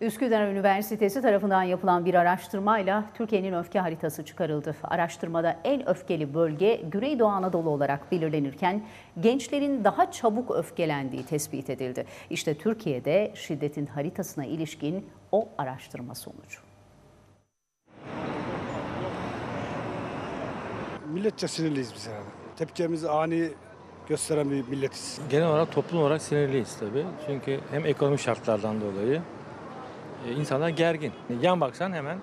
Üsküdar Üniversitesi tarafından yapılan bir araştırmayla Türkiye'nin öfke haritası çıkarıldı. Araştırmada en öfkeli bölge Güneydoğu Anadolu olarak belirlenirken gençlerin daha çabuk öfkelendiği tespit edildi. İşte Türkiye'de şiddetin haritasına ilişkin o araştırma sonucu. Milletçe sinirliyiz biz yani. Tepkimizi ani gösteren bir milletiz. Genel olarak toplum olarak sinirliyiz tabii. Çünkü hem ekonomik şartlardan dolayı insanlar gergin. Yan baksan hemen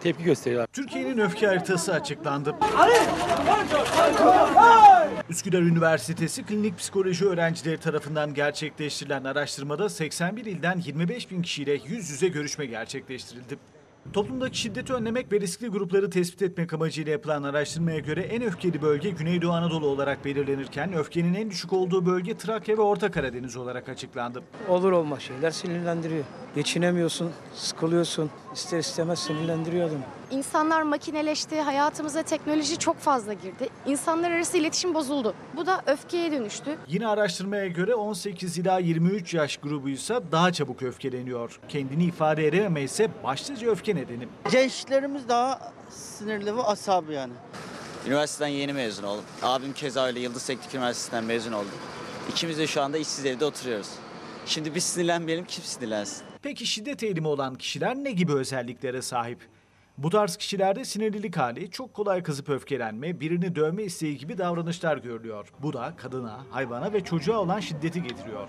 tepki gösteriyorlar. Türkiye'nin öfke haritası açıklandı. Üsküdar Üniversitesi klinik psikoloji öğrencileri tarafından gerçekleştirilen araştırmada 81 ilden 25 bin kişiyle yüz yüze görüşme gerçekleştirildi. Toplumdaki şiddeti önlemek ve riskli grupları tespit etmek amacıyla yapılan araştırmaya göre en öfkeli bölge Güneydoğu Anadolu olarak belirlenirken öfkenin en düşük olduğu bölge Trakya ve Orta Karadeniz olarak açıklandı. olur olmaz şeyler sinirlendiriyor. Geçinemiyorsun, sıkılıyorsun, ister istemez sinirlendiriyor adamı. İnsanlar makineleşti, hayatımıza teknoloji çok fazla girdi. İnsanlar arası iletişim bozuldu. Bu da öfkeye dönüştü. Yine araştırmaya göre 18 ila 23 yaş grubuysa daha çabuk öfkeleniyor. Kendini ifade edememe ise başlıca öfke nedeni. Gençlerimiz daha sinirli ve asabi yani. Üniversiteden yeni mezun oldum. Abim keza öyle Yıldız Teknik Üniversitesi'nden mezun oldu. İkimiz de şu anda işsiz evde oturuyoruz. Şimdi biz sinirlenmeyelim, kim sinirlensin? Peki şiddet eğilimi olan kişiler ne gibi özelliklere sahip? Bu tarz kişilerde sinirlilik hali, çok kolay kızıp öfkelenme, birini dövme isteği gibi davranışlar görülüyor. Bu da kadına, hayvana ve çocuğa olan şiddeti getiriyor.